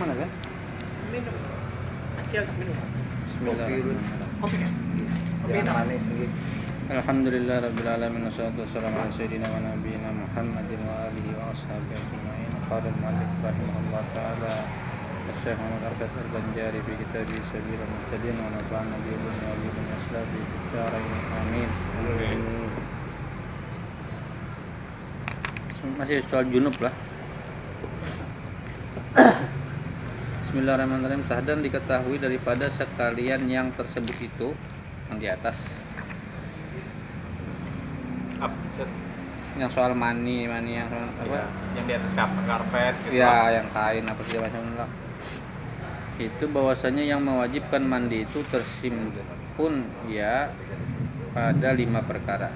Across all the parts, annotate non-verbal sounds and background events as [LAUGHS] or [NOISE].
mana kan minum. Acil minum. Bismillahirrahmanirrahim. Kopi kan? Kopi manis. Alhamdulillah Rabbil Alamin Wassalatu wassalamu ala Sayyidina wa Nabiyina Muhammadin wa alihi wa ashabihi ajma'in. Qala al-Malik rahimahullah ta'ala Masih soal junub lah Bismillahirrahmanirrahim. Sahdan diketahui daripada sekalian yang tersebut itu. Yang di atas. Up, yang soal mani mani yang soal apa? Ya, yang di atas kap- karpet gitu. Ya yang kain apa segala macam lah itu bahwasanya yang mewajibkan mandi itu tersimpun ya pada lima perkara.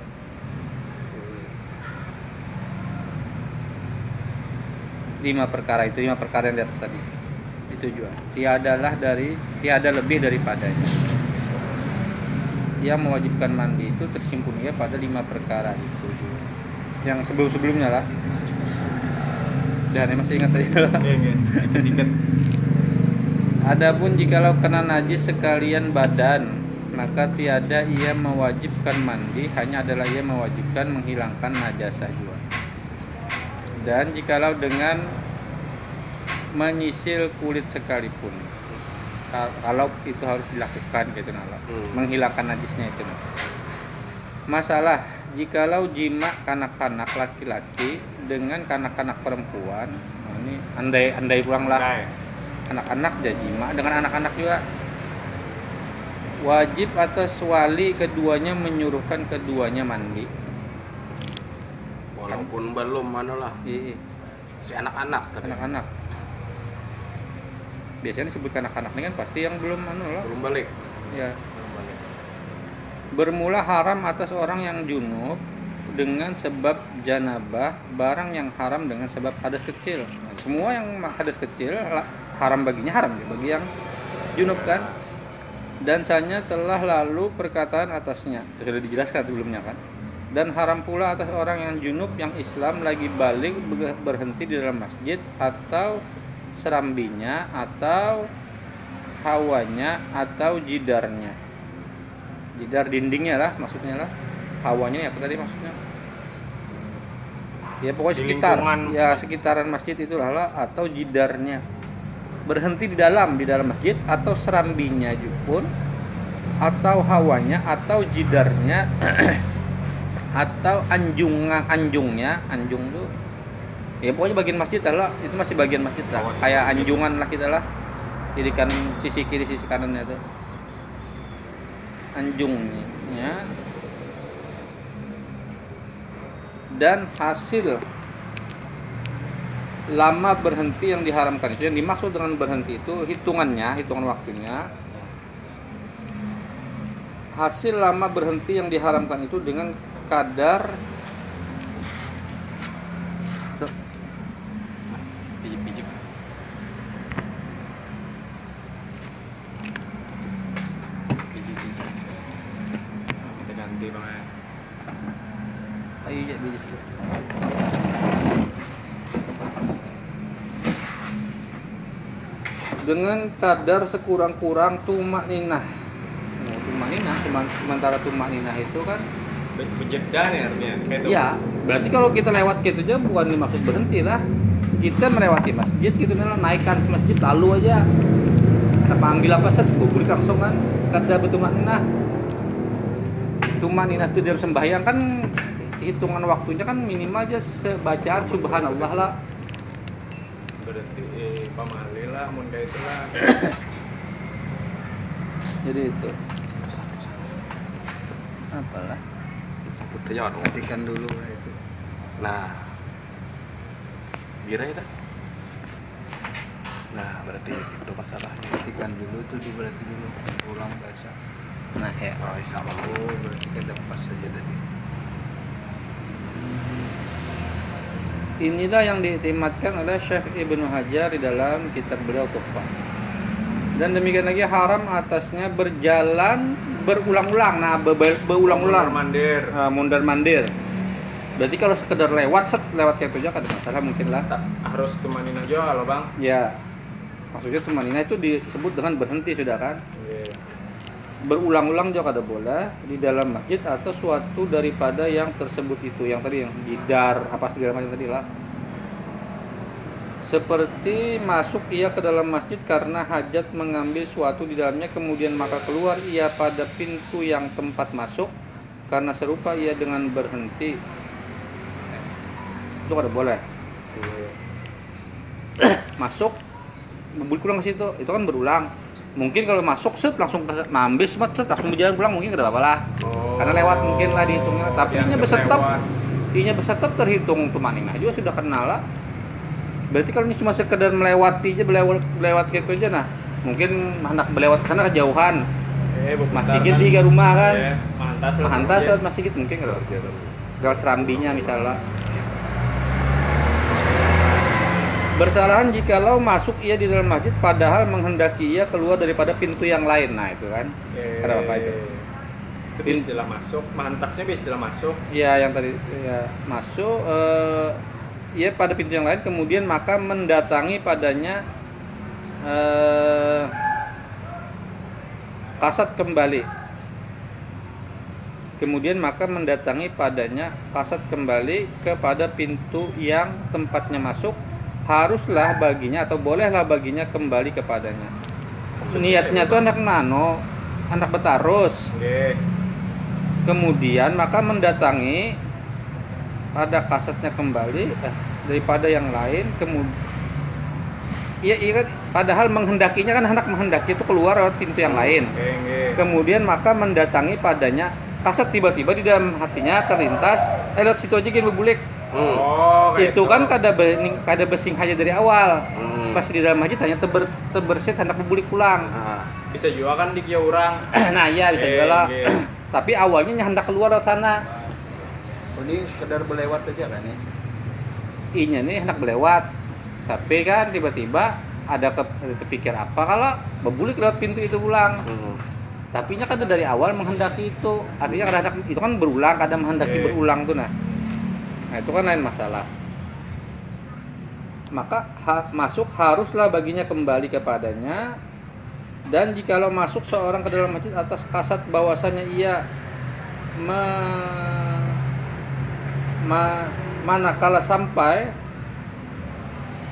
Lima perkara itu lima perkara yang di atas tadi itu juga tiadalah dari tiada lebih daripadanya yang mewajibkan mandi itu tersimpun ya pada lima perkara itu yang sebelum sebelumnya lah dan ya masih ingat aja lah Iya. Dikit-dikit. Adapun jikalau kena najis sekalian badan, maka tiada ia mewajibkan mandi, hanya adalah ia mewajibkan menghilangkan najasah juga. Dan jikalau dengan menyisil kulit sekalipun, ka- kalau itu harus dilakukan gitu nala, Hmm. menghilangkan najisnya itu. Nah. Masalah jikalau jima kanak-kanak laki-laki dengan kanak-kanak perempuan, nah ini andai andai pulang lah anak-anak jajima dengan anak-anak juga wajib atas wali keduanya menyuruhkan keduanya mandi Walaupun belum mana lah. Iya, Si anak-anak anak-anak biasanya disebut anak-anak ini kan pasti yang belum anu lah. Belum balik. ya bermula haram atas orang yang junub dengan sebab janabah barang yang haram dengan sebab hadas kecil. Nah, semua yang hadas kecil haram baginya haram ya bagi yang junub kan. Dan sanya telah lalu perkataan atasnya. Sudah dijelaskan sebelumnya kan. Dan haram pula atas orang yang junub yang Islam lagi balik ber- berhenti di dalam masjid atau serambinya atau hawanya atau jidarnya. Jidar dindingnya lah maksudnya lah. Hawanya ya apa tadi maksudnya? Ya pokoknya Di sekitar. ya sekitaran masjid itulah lah atau jidarnya. Berhenti di dalam di dalam masjid atau serambinya juga pun atau hawanya atau jidarnya [CLEARS THROAT] atau anjungan anjungnya anjung tuh ya pokoknya bagian masjid lah itu masih bagian masjid lah. Kawasan kayak anjungan lah kita lah. Kiri kan sisi kiri sisi kanannya tuh. Anjungnya. Dan hasil lama berhenti yang diharamkan. Itu yang dimaksud dengan berhenti itu hitungannya hitungan waktunya. Hasil lama berhenti yang diharamkan itu dengan kadar Pijik-pijik. Pijik-pijik. Kita ganti bang ya. ayo ya biji situ. Dengan kadar sekurang-kurang tumak ninah oh, tumak ninah sementara tumak ninah itu kan Be- Bejeda nih artinya. Kayak itu. ya berarti kalau kita lewat gitu aja bukan dimaksud berhenti lah kita melewati masjid gitu nih naikkan masjid lalu aja kita ambil apa set bubur langsung kan kadar tumak ninah tumak ninah itu dalam sembahyang kan hitungan waktunya kan minimal aja sebacaan subhanallah lah Berarti eh, pamali lah, mun kayak itu lah. jadi itu apalah Putih matikan dulu lah itu. Nah. Bira ya dah? Nah, berarti itu masalahnya. Matikan dulu tuh di berarti dulu ulang baca. nah ya Oh, Allah. Oh berarti kan lepas saja tadi. Inilah yang diiktimatkan oleh Syekh Ibnu Hajar di dalam kitab beliau Tuhfah. Dan demikian lagi haram atasnya berjalan berulang-ulang. Nah, be- be- berulang-ulang. Mandir. Nah, mundar mandir. Berarti kalau sekedar lewat set lewat kayak aja ada masalah mungkin lah. Harus temanin aja loh bang. Ya. maksudnya tumanina itu disebut dengan berhenti sudah kan Nggih. Berulang-ulang juga ada boleh di dalam masjid atau suatu daripada yang tersebut itu yang tadi yang jidar apa segala macam tadi lah. Seperti masuk ia ke dalam masjid karena hajat mengambil suatu di dalamnya kemudian maka keluar ia pada pintu yang tempat masuk karena serupa ia dengan berhenti. Itu ada boleh [CLEARS THROAT] Nggih. masuk berbalik pulang ke situ. Itu kan berulang mungkin kalau masuk set langsung ke ngambil set set, langsung berjalan pulang mungkin gak ada apa-apa lah Oh. karena lewat mungkin lah dihitungnya tapi Yang ini besetep lewat. ini besetep terhitung tumanina juga sudah kenal lah berarti kalau ini cuma sekedar melewati aja melewat melewat gitu aja nah mungkin hendak melewat ke sana kejauhan Eh, masih gitu di rumah kan Iya, Mahantas lah. Mahantas masjid. lewat masih gitu mungkin kalau lewat serambinya misalnya Bersalahan jikalau masuk ia di dalam masjid padahal menghendaki ia keluar daripada pintu yang lain. Nah, itu kan. Eh, Ada apa itu? Itu istilah masuk, mantasnya istilah masuk. Ya, yang tadi ya masuk eh ia pada pintu yang lain kemudian maka mendatangi padanya eh kasat kembali. Kemudian maka mendatangi padanya kasat kembali kepada pintu yang tempatnya masuk haruslah baginya atau bolehlah baginya kembali kepadanya. Niatnya tuh anak nano, anak betarus. Kemudian maka mendatangi pada kasetnya kembali eh, daripada yang lain kemudian Iya, iya kan padahal menghendakinya kan hendak menghendaki itu keluar lewat pintu yang lain. Kemudian maka mendatangi padanya kaset tiba-tiba di dalam hatinya terlintas eh lewat situ aja gini berbulik. Oh, itu kan kada be, kada besing aja dari awal. Hmm. Pas di dalam masjid hanya teber tebersit hendak berbulik pulang. Nah, bisa juga kan di kia orang. nah iya bisa Eh, juga lah. nggih. [CLEARS THROAT] Tapi awalnya hendak keluar lewat sana. Oh, ini sekedar berlewat aja kan ya? inya nih hendak berlewat tapi kan tiba-tiba ada ke, kepikir apa kalau berbulik lewat pintu itu pulang hmm. tapi nya kan dari awal menghendaki itu artinya kadang hendak itu kan berulang kadang menghendaki Oke. berulang tuh nah nah itu kan lain masalah. Maka ha- masuk haruslah baginya kembali kepadanya. Dan jikalau masuk seorang ke dalam masjid atas kasat bahwasanya ia me- ma- manakala sampai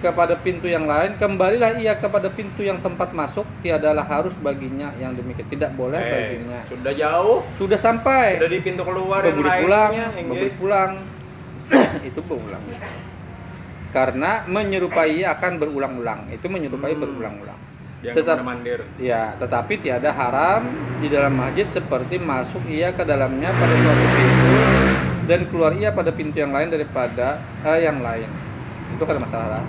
kepada pintu yang lain kembalilah ia kepada pintu yang tempat masuk tiadalah harus baginya yang demikian. Tidak boleh Eh, baginya. sudah jauh, sudah sampai. Sudah di pintu keluar yang pulang pulang [COUGHS] itu berulang karena menyerupai akan berulang-ulang itu menyerupai Hmm. berulang-ulang Tetap- mandir. Ya, tetapi tiada haram di dalam masjid seperti masuk ia ke dalamnya pada suatu pintu dan keluar ia pada pintu yang lain daripada eh, yang lain. Itu kan masalah.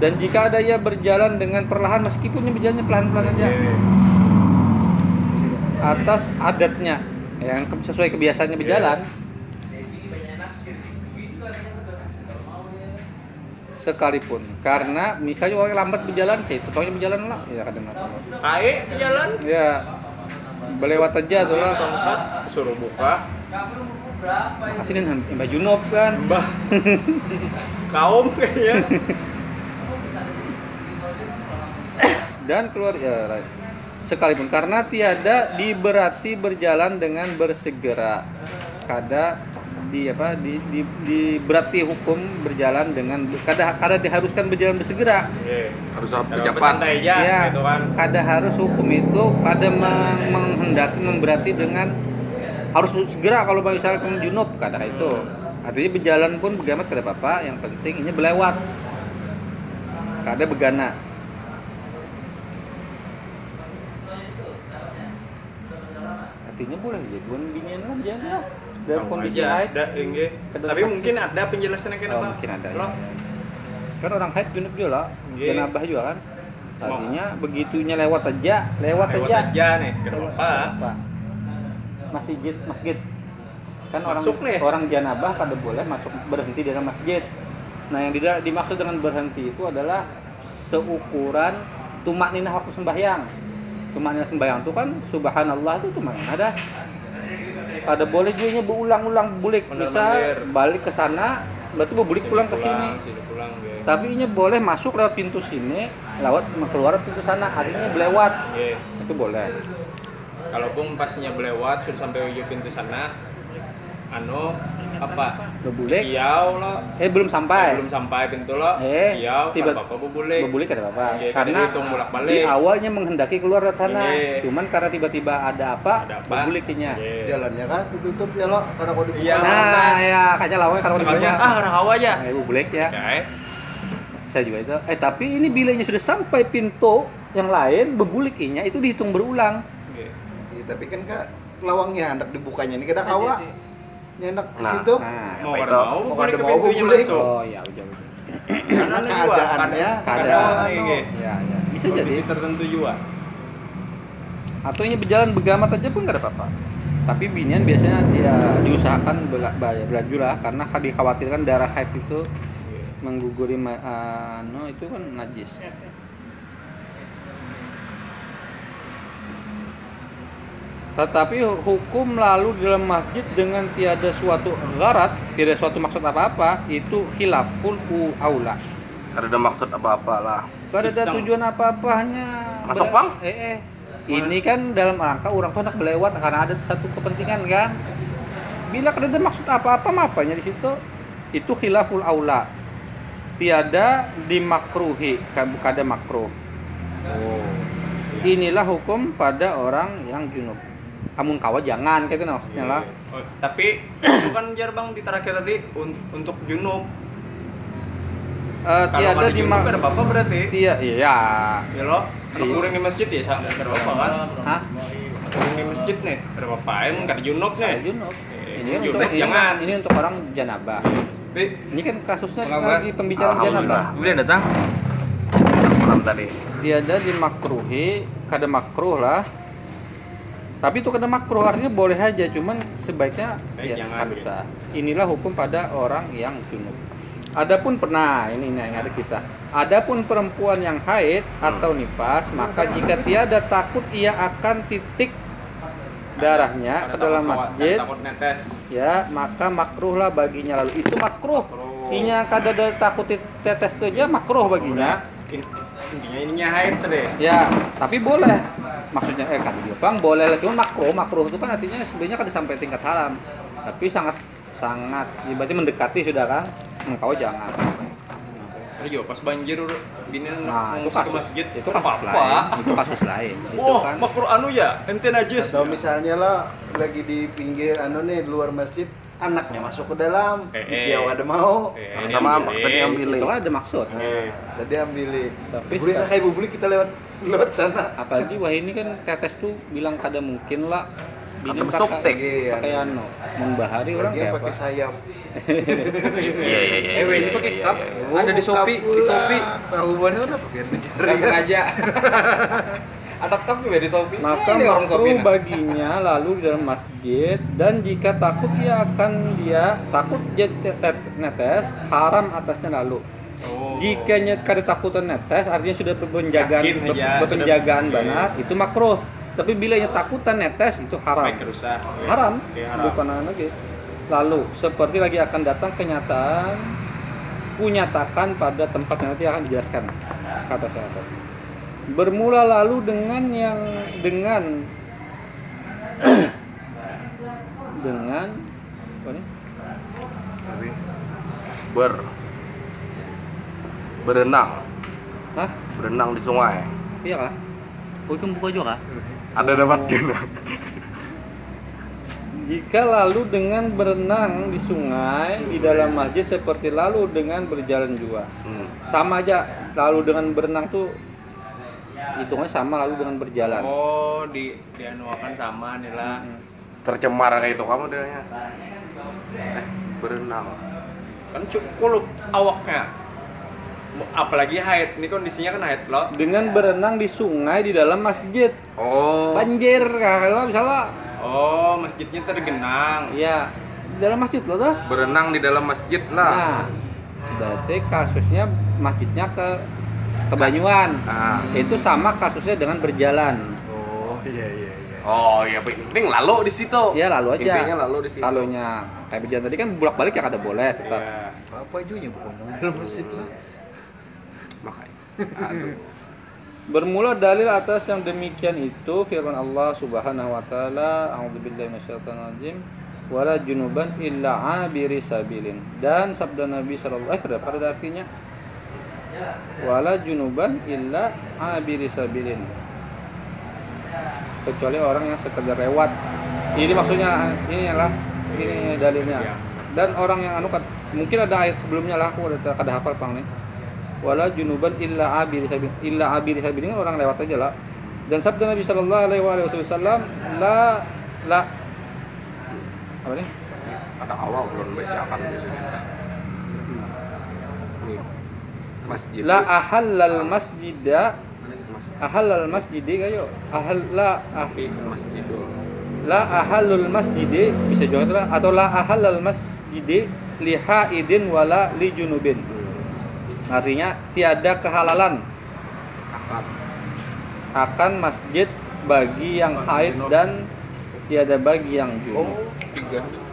Dan jika ada ia berjalan dengan perlahan meskipun dia berjalannya pelan-pelan aja atas adatnya yang sesuai kebiasaannya berjalan sekalipun karena misalnya orang lambat berjalan saya tukangnya berjalan lah ya kadang Kae jalan. ya berlewat aja tuh lah suruh buka. aslinya Mbak Junop kan Mbah. Kaum kayaknya. dan keluar ya right. sekalipun karena tiada diberati berjalan dengan bersegera kada di apa di, di, diberati hukum berjalan dengan kada kada diharuskan berjalan bersegera. Nggih. harus aja ya gitu kan. kada harus hukum itu kada meng- menghendaki memberati dengan harus segera kalau misalnya kamu junub kada itu. Artinya berjalan pun begamat kada apa-apa. Yang penting ini berlewat kada begana. Artinya boleh ya bukan binian lah jangan lah dalam kondisi aja, haid ada, nggih. Kedua Tapi pasti. mungkin ada penjelasannya oh, kenapa? mungkin ada ya. Kan orang haid junub juga lah janabah juga kan artinya begitunya lewat aja lewat, lewat aja aja nih, kenapa? apa masjid masjid kan orang Masuk nih. orang janabah kada boleh masuk berhenti di dalam masjid nah yang tidak dimaksud dengan berhenti itu adalah seukuran tumak ninah waktu sembahyang tumak ninah sembahyang itu kan subhanallah itu tumak ninah kada boleh juga berulang-ulang bulik bener. balik ke sana berarti berbulik pulang ke sini nggih. tapi ini boleh masuk lewat pintu sini lewat keluar pintu sana artinya belewat Iya. itu boleh Kalaupun pasnya belewat sudah sampai ujung pintu sana, anu apa? bebulik Kiau lo, eh belum sampai belum sampai pintu lo, Eh, kiau, tiba- apa bubulik. bebulik ada apa Iya, karena dihitung bolak-balik. di awalnya menghendaki keluar dari sana Iya. cuman karena tiba-tiba ada apa, Ada apa? bebuliknya Iya. Jalannya kan ditutup ya lo karena kalau dibuka. Iya. nah lantas. ya kayaknya lawan Sekalinya, dibuka ah orang hawa aja. nah, bebulik ya Ya, eh. saya juga itu eh tapi ini bilanya sudah sampai pintu yang lain bebulikinya itu dihitung berulang Iya. Iya, tapi kan kak lawangnya hendak dibukanya ini kada kawa. Nyendak ke Nah. situ. nah Mau itu? mau ke pintunya masuk. oh ya udah udah Karena Anu juga, keadaannya keadaan ya ya bisa Kondisi jadi tertentu juga. atau ini berjalan begamat aja pun nggak ada apa-apa tapi binian biasanya dia diusahakan bela, bela- belaju lah karena dikhawatirkan darah haid itu Iya. mengguguri ma- anu itu kan najis tetapi hukum lalu di dalam masjid dengan tiada suatu gharat, tidak suatu maksud apa-apa, itu khilaful aula. Kada ada maksud apa-apa lah. Tidak ada tujuan apa-apa hanya Masuk, Bang? Eh, eh. Ini kan dalam rangka orang tuh hendak melewat karena ada satu kepentingan kan. Bila kada ada maksud apa-apa mapanya di situ itu khilaful aula. Tiada dimakruhi, kan kada makruh. Oh. Inilah hukum pada orang yang junub. Amun kawa jangan gitu nah, maksudnya lah. Oh, tapi [CLEARS THROAT] itu kan jar bang di terakhir tadi un- untuk junub. Eh, Kalau tiada ada di junub ada apa-apa berarti? Tia, iya. Ya lo, anak Iya. kurang di masjid ya sama ada apa kan? Hah? Anak kurang di masjid nih, ada apa Emang nggak ada junub nih? Ada junub. Ini junub untuk ini, jangan. ini untuk orang janabah. Ini kan kasusnya lagi pembicaraan janabah. Boleh datang? Malam tadi. Tiada dimakruhi, kada makruh lah. Tapi itu kada makruh artinya boleh aja, cuman sebaiknya Eh, ya jangan, kada usah. Inilah hukum pada orang yang junub. Adapun pernah ini nih ada kisah. Adapun perempuan yang haid atau nifas, maka jika tiada takut ia akan titik darahnya ke dalam takut- masjid, Takut netes. ya maka makruh lah baginya lalu itu makruh. Makruh. Inya kada ada takut tetes itu aja makruh baginya. In- Intinya ininya. Ya, tapi boleh. Maksudnya eh kan bang boleh lah cuma makruh, makruh itu kan artinya sebenarnya kan sampai tingkat haram. Tapi sangat sangat ya berarti mendekati sudah kan. Engkau jangan. Ayo pas banjir bini Nah, itu ke kasus masjid itu kasus apa? lain. Itu kasus lain. [LAUGHS] Itu Wah, kan makruh anu ya, ente najis. Atau misalnya lah lagi di pinggir anu nih di luar masjid anaknya masuk ke dalam, Eh, di eh. kiau ada mau. Eh, Sama ini maksudnya eh, ambil. itu kan ada maksud. Eh, Saya diambilin. Tapi sekarang- kayak bubuli kita lewat lewat sana. Apalagi wah ini kan tetes tuh bilang kada mungkin lah. Bini Kata besok, pakai Tek. Iya. pakai anu membahari orang Dia kayak pakai apa? sayap. [LAUGHS] Iya iya iya. Eh, ini iya, pakai iya, cup. iya, iya. Ada di Shopee, di Shopee. Tahu mana apa biar mencari. Nggak [LAUGHS] sengaja. [LAUGHS] Atap cup juga di Shopee. Maka Ini orang Shopee, nah. baginya lalu di dalam masjid dan jika takut ia akan dia takut dia te- te- netes haram atasnya lalu. Oh. Jika nyet kada takutan netes artinya sudah berpenjagaan Yakin berpenjagaan sudah- benar itu makruh. Tapi bila nya takutan netes itu haram. Rusak. Haram, Oke, haram. bukan lagi. Lalu seperti lagi akan datang kenyataan kunyatakan pada tempat yang nanti akan dijelaskan kata saya. Bermula lalu dengan yang dengan [CLEARS THROAT] dengan apa nih? Ber berenang, Hah? berenang di sungai. Iya kah? Oh itu buka juga kah? Ada dapat guna. Jika lalu dengan berenang di sungai di dalam masjid seperti lalu dengan berjalan juga. Hmm. Sama aja lalu dengan berenang tuh hitungnya sama lalu dengan berjalan. Oh, di dianuakan sama nih lah. Mm. Tercemar kayak itu kamu dia. Eh, berenang. Kan cukup awaknya. Apalagi haid, ini kondisinya kan haid loh. Dengan berenang di sungai di dalam masjid. Oh. Banjir kalau misalnya Oh, masjidnya tergenang. ya di dalam masjid loh tuh. Berenang di dalam masjid lah. Nah, berarti kasusnya masjidnya ke ke Banyuwan. Nah. Itu sama kasusnya dengan berjalan. oh iya iya iya. Oh iya, penting lalu di situ. Ya lalu aja. Intinya lalu di situ. Kalonya kayak berjalan tadi kan bolak balik ya kada boleh tetap. Iya. Apa ajunya bukan dalam masjid lah. makanya aduh Bermula dalil atas yang demikian itu firman Allah Subhanahu wa taala, a'udzubillahi minasyaitonirrajim, wala junuban illa abiri sabilin. Dan sabda Nabi sallallahu alaihi wasallam pada artinya wala junuban illa abiri sabilin. Kecuali orang yang sekedar lewat. Ini maksudnya ini adalah ini dalilnya. Ya. Dan orang yang anu kan- mungkin ada ayat sebelumnya lah aku ada kada hafal pang nih wala junuban illa abiri sabil illa abiri sabil kan orang lewat aja lah dan sabda Nabi Shallallahu Alaihi Wasallam la la apa nih ada awal belum bacakan di sini masjid. La ahallal masjida Mas, ahallal masjidi kayo. Ahal la ah, masjidul la ahallul masjidi bisa juga atau la ahallal masjidi li haidin wala li junubin. Artinya tiada kehalalan. Akad akan masjid bagi yang haid dan tiada bagi yang junub. oh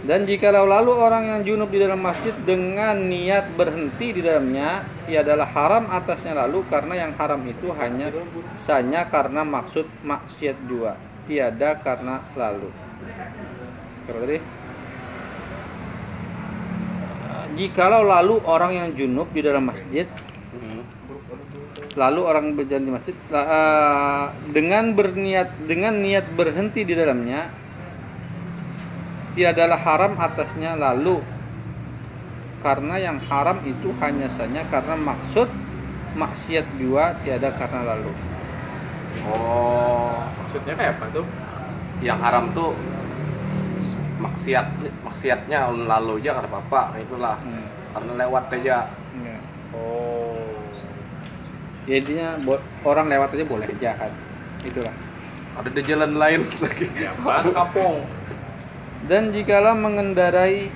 Dan jikalau lalu orang yang junub di dalam masjid dengan niat berhenti di dalamnya, tiadalah haram atasnya lalu karena yang haram itu hanya sanya karena maksud maksiat jua, tiada karena lalu. Tadi? Jikalau lalu orang yang junub di dalam masjid lalu orang berjalan di masjid eh, dengan berniat dengan niat berhenti di dalamnya tiadalah haram atasnya lalu karena yang haram itu hanya saja karena maksud maksiat jua tiada karena lalu oh Maksudnya kayak apa tuh? yang haram tuh maksiat maksiatnya lalu aja karena apa itulah Hmm. karena lewat aja Ya. Oh. jadinya orang lewat aja boleh jahat itulah ada di jalan lain lagi Ya, apaan kampung? Dan jikalau mengendarai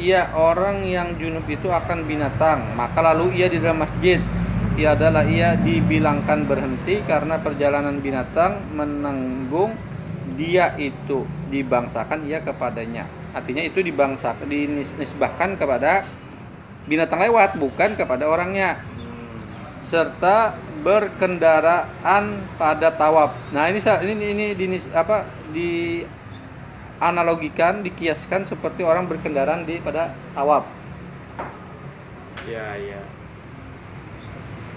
ia orang yang junub itu akan binatang, maka lalu ia di dalam masjid. Tiadalah ia dibilangkan berhenti karena perjalanan binatang menanggung dia itu dibangsakan ia kepadanya. Artinya itu dibangsakan dinisbahkan kepada binatang lewat bukan kepada orangnya serta berkendaraan pada tawaf. Nah, ini sa- ini ini di apa di analogikan, dikiaskan seperti orang berkendaraan di pada tawaf. Ya, ya.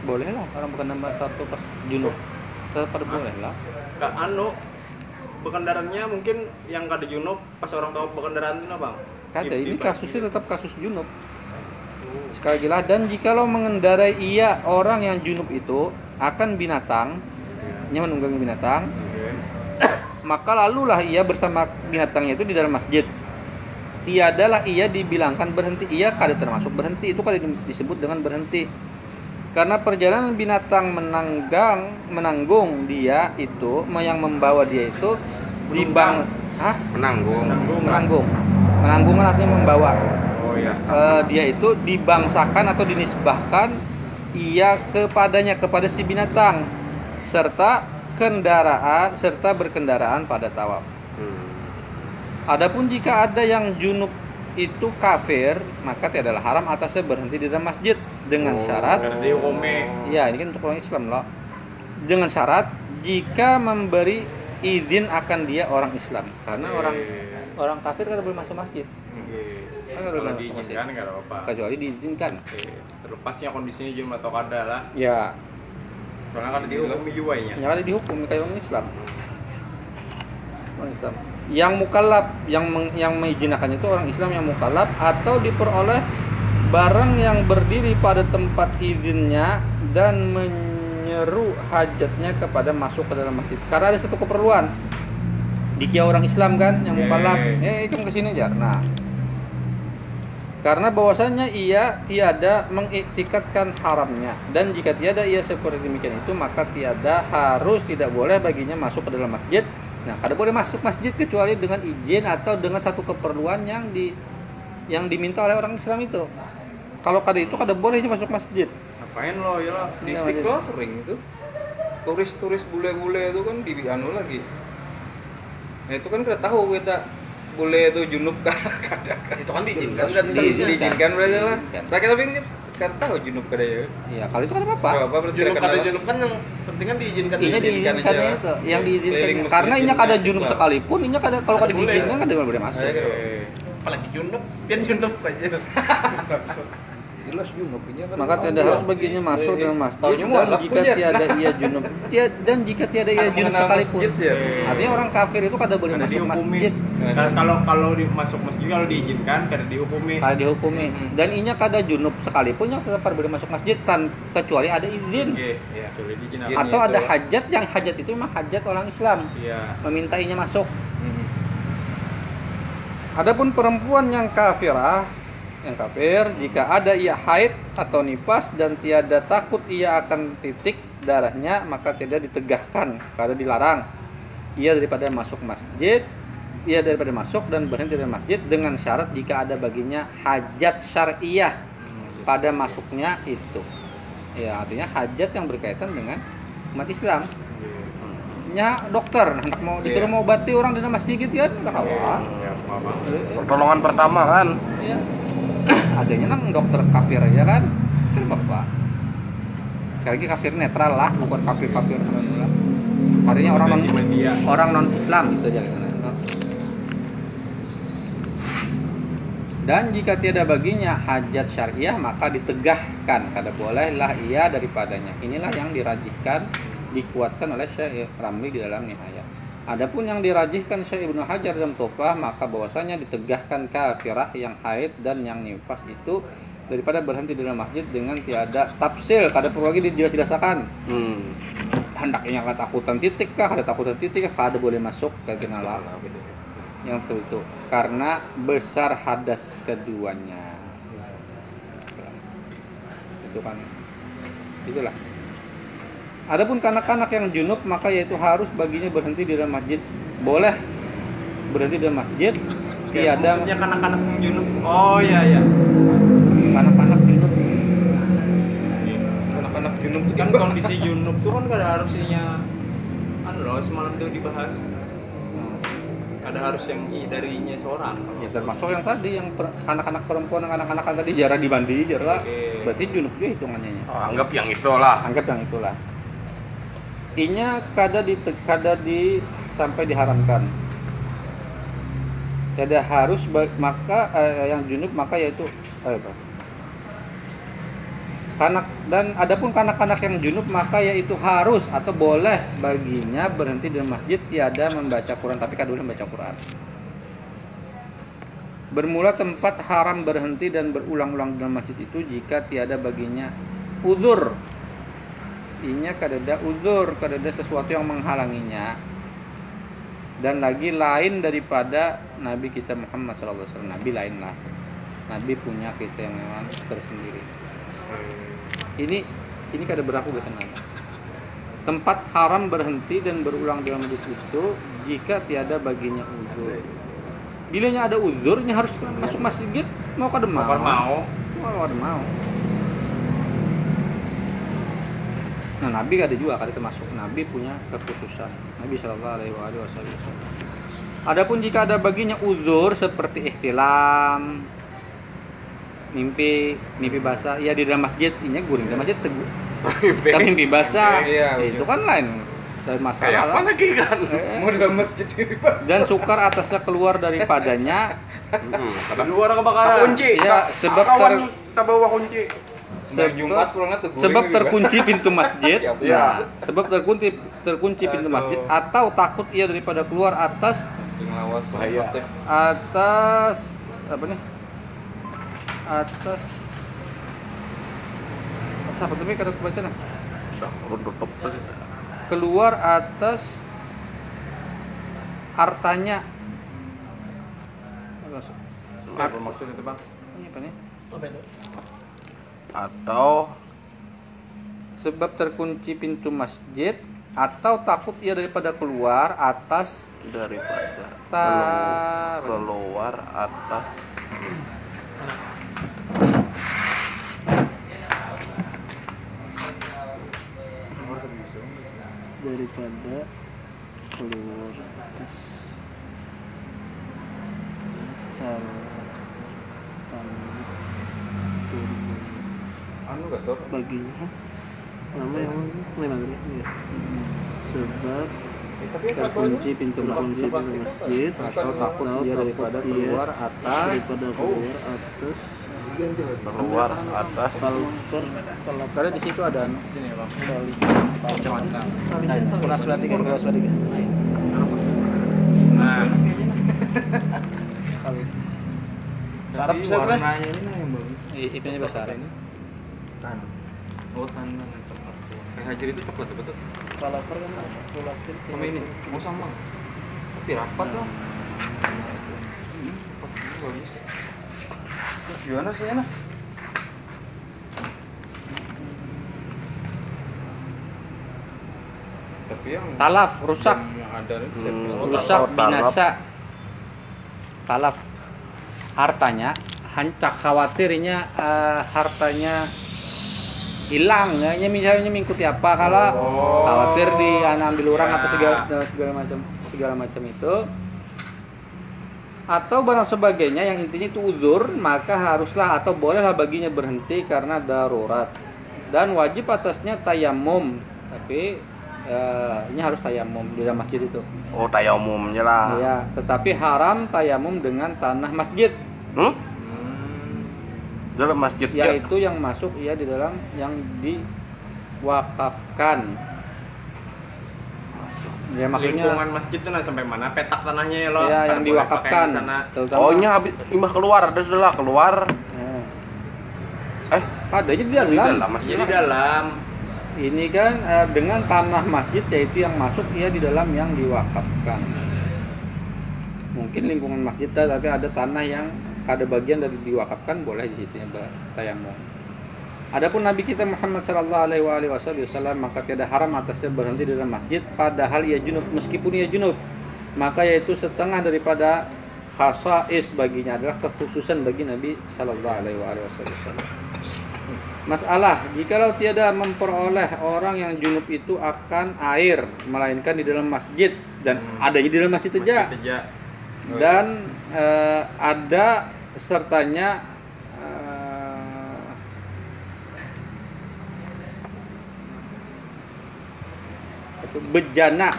Boleh lah orang berkendaraan satu pas junub. Tetap pada boleh lah. Kak anu berkendaranya mungkin yang kada junub pas orang tahu berkendaraan itu bang Kada, ini kasusnya tetap kasus junub. Sekali lagi lah dan jikalau mengendarai ia orang yang junub itu akan binatang, nya menunggangi binatang. Maka lalulah ia bersama binatangnya itu di dalam masjid. Tiadalah ia dibilangkan berhenti. Ia kada termasuk berhenti. Itu kada di- disebut dengan berhenti. Karena perjalanan binatang menanggang menanggung dia itu yang membawa dia itu di bang Hah? menanggung Menanggung. menanggung. Menanggung kan artinya membawa. Oh ya. Eh, dia itu dibangsakan atau dinisbahkan ia kepadanya kepada si binatang serta kendaraan serta berkendaraan pada tawaf. Hmm. Adapun jika ada yang junub itu kafir, maka tiadalah haram atasnya berhenti di dalam masjid dengan Oh. syarat ya ini kan untuk orang Islam loh. Dengan syarat jika memberi izin akan dia orang Islam. Karena orang orang kafir kan boleh masuk masjid Oke. Kan dalam diizinkan nggak apa-apa. kecuali diizinkan. Oke. Terlepasnya kondisinya junub atau kada lah. Ya, Soalnya kan dihukumi juga ya. dihukum kayak orang Islam. Orang Islam. Yang mukallaf, yang meng- yang mengizinkan itu orang Islam yang mukallaf atau diperoleh barang yang berdiri pada tempat izinnya dan menyeru hajatnya kepada masuk ke dalam masjid. Karena ada satu keperluan. Dikia orang Islam kan yang mukallaf, eh ikut ke sini aja. Nah, karena bahwasanya ia tiada mengiktikatkan haramnya. Dan jika tiada ia seperti demikian itu maka tiada harus tidak boleh baginya masuk ke dalam masjid. Nah kada boleh masuk masjid kecuali dengan izin atau dengan satu keperluan yang di yang diminta oleh orang Islam itu. Kalau kada itu kada boleh masuk masjid. Ngapain lo? Ya lo? di Istiqlal sering itu. Turis-turis bule-bule itu kan di anu lagi. Nah itu kan kita tahu kita bule itu junub kan [LAUGHS] kadang itu kan diizinkan kan Diizinkan. diizinkan berarti lah Diizinkan. nah, kita tapi ini kan tahu junub kada ya. Iya, kalau itu kan apa? Apa berarti Junub kada junub kan yang penting kan diizinkan Inya dulu. diizinkan itu, yang diizinkan. Masjid Karena inya kada junub sekalipun, inya kada kalau kada boleh. diizinkan kada boleh masuk. Apalagi junub, pian junub aja. Jelas junub ini kan. Maka tidak harus baginya masuk Eh, dalam masjid taunya dan jika punya. tiada ia junub [LAUGHS] dan jika tiada ia junub sekalipun. masjid ya. Artinya orang kafir itu kada boleh masuk masjid. Ka- Kalau kalau di, masuk masjid kalau diizinkan kada dihukumi. Kada dihukumi. Hmm. Dan inya kada junub sekalipun yang tetap boleh masuk masjid tan kecuali ada izin. Oke, ya, boleh diizin Izin. Atau itu. ada hajat yang hajat itu memang hajat orang Islam Iya. meminta inya masuk. Hmm. Adapun perempuan yang kafirah, yang kafir, jika ada ia haid atau nifas dan tiada takut ia akan titik darahnya, maka tidak ditegahkan karena dilarang. Ia daripada masuk masjid, ia daripada masuk dan berhenti dari masjid dengan syarat jika ada baginya hajat syariah pada masuknya itu. Ya, artinya hajat yang berkaitan dengan umat Islam. Nya dokter, hendak mau disuruh Iya. mau obati orang di dalam masjid gitu kan. Ya, apa? Pertolongan pertama kan. Iya. [CLEARS THROAT] Adanya nang dokter kafir aja kan. Kan bapak. Sekali lagi kafir netral lah, bukan kafir kafir. Artinya orang non Dia. orang non Islam itu aja. kan. Dan jika tiada baginya hajat syariah maka ditegahkan kada bolehlah ia daripadanya. Inilah yang dirajihkan dikuatkan oleh Syekh Ramli di dalam Nihayat. Adapun yang dirajihkan Syekh Ibnu Hajar dalam Tofah maka bahwasanya ditegahkan kafirah yang haid dan yang nifas itu daripada berhenti di dalam masjid dengan tiada tafsil kada perlu lagi dijelas-jelasakan Hmm. hendaknya kada takutan titik kah kada takutan titik kah kada boleh masuk ke genala yang itu itu. Karena besar hadas keduanya. Itu kan itulah. Adapun kanak-kanak yang junub maka yaitu harus baginya berhenti di dalam masjid. Boleh berhenti di dalam masjid Kayak tiada maksudnya kanak-kanak yang junub. Oh iya iya. kanak-kanak junub. Anak-anak junub tuh Kan kondisi junub. Tuh kan kada harusnya anu loh semalam tuh dibahas. Ada harus yang i darinya seorang. ya termasuk yang tadi yang per- anak-anak perempuan yang anak-anak tadi jarang dimandi jarang Oke. berarti junub juga hitungannya nya. Oh, anggap yang itulah. anggap yang itulah inya kada di kada di sampai diharamkan tidak harus maka eh, yang junub maka yaitu eh, apa? Kanak dan adapun kanak-kanak yang junub maka yaitu harus atau boleh baginya berhenti di masjid tiada membaca Quran tapi boleh membaca Quran. Bermula tempat haram berhenti dan berulang-ulang dalam masjid itu jika tiada baginya uzur. Inya kadada uzur kadada sesuatu yang menghalanginya. Dan lagi lain daripada Nabi kita Muhammad SAW Nabi lain lah. Nabi punya keistimewaan tersendiri ini ini kada berlaku ke sana tempat haram berhenti dan berulang dalam masjid itu jika tiada baginya uzur. Bilanya ada uzurnya harus masuk masjid mau kada mau? Mau mau. mau kada mau. Nah Nabi kada juga kada termasuk. Nabi punya kekhususan Nabi Shallallahu Alaihi Wasallam. Adapun jika ada baginya uzur seperti ihtilam mimpi mimpi basah. Ya di dalam masjid ini guring dalam masjid teguh. Tapi mimpi basah. Iya, itu betul. kan lain. Dan Kayak masalah apa lah. lagi kan? Eh, mau dalam masjid bebas. dan sukar atasnya keluar daripadanya. Hmm, Luar kebakaran. kunci. Ya, sebab ter- bawa kunci. Nah, Jumat pulangnya tuh sebab terkunci pintu masjid. [LAUGHS] Ya, nah, sebab terkunci terkunci pintu masjid. Atau takut ia daripada keluar atas atas apa nih atas atas apa tuh Mi? kada kebaca nah keluar atas hartanya Apa maksud itu, Bang? Apa nih? Atau sebab terkunci pintu masjid atau takut ia daripada keluar atas daripada ta keluar atas daripada keluar atas tar kasar. baginya nama yang mulai maghrib ya. sebab Eh, terkunci pintu kunci pintu masjid. Atau takut Atau dia takut daripada keluar atas. daripada keluar atas. Keluar atas karena di situ ada Sini bang. kelas tiga kelas tiga Nah, bisa, Bre? warnanya ini yang bagus. IP-nya besar ini. Tan. Oh, tanah yang coklat. Eh, hajar itu coklat betul. falter kan plastik Sama ini. Oh, sama. Tapi rapat lah. Hmm, rapat. Bagus. Gimana sih enak? Tapi yang talaf rusak yang ada Hmm. Oh, rusak binasa talaf hartanya hanya khawatirnya eh, hartanya hilang ya misalnya mengikuti apa kalau Oh. khawatir di anak ambil orang Ya. atau segala segala macam segala macam itu atau barang sebagainya yang intinya itu uzur maka haruslah atau bolehlah baginya berhenti karena darurat. Dan wajib atasnya tayamum tapi eh, ini harus tayamum di dalam masjid itu. Oh tayamumnya lah. Ya tetapi haram tayamum dengan tanah masjid. Hmm? Hmm. dalam masjid ya. Yaitu yang masuk ya di dalam yang diwakafkan ya maksudnya Lingkungan masjid itu nah sampai mana? Petak tanahnya ya lo. ya yang diwakafkan di oh ini habis imbah keluar ada sudah keluar Ya. eh adanya di di dalam dalam masjid Jadi dalam ini kan eh, dengan tanah masjid yaitu yang masuk ya di dalam yang diwakafkan mungkin lingkungan masjid tapi ada tanah yang ada bagian dari diwakafkan boleh di situ ya tayamum Adapun Nabi kita Muhammad Sallallahu Alaihi Wasallam maka tiada haram atasnya berhenti di dalam masjid padahal ia junub meskipun ia junub maka yaitu setengah daripada khasais baginya adalah kekhususan bagi Nabi Sallallahu Alaihi Wasallam. Masalah, jikalau tiada memperoleh orang yang junub itu akan air melainkan di dalam masjid dan Hmm. adanya di dalam masjid saja dan eh, ada sertanya bejana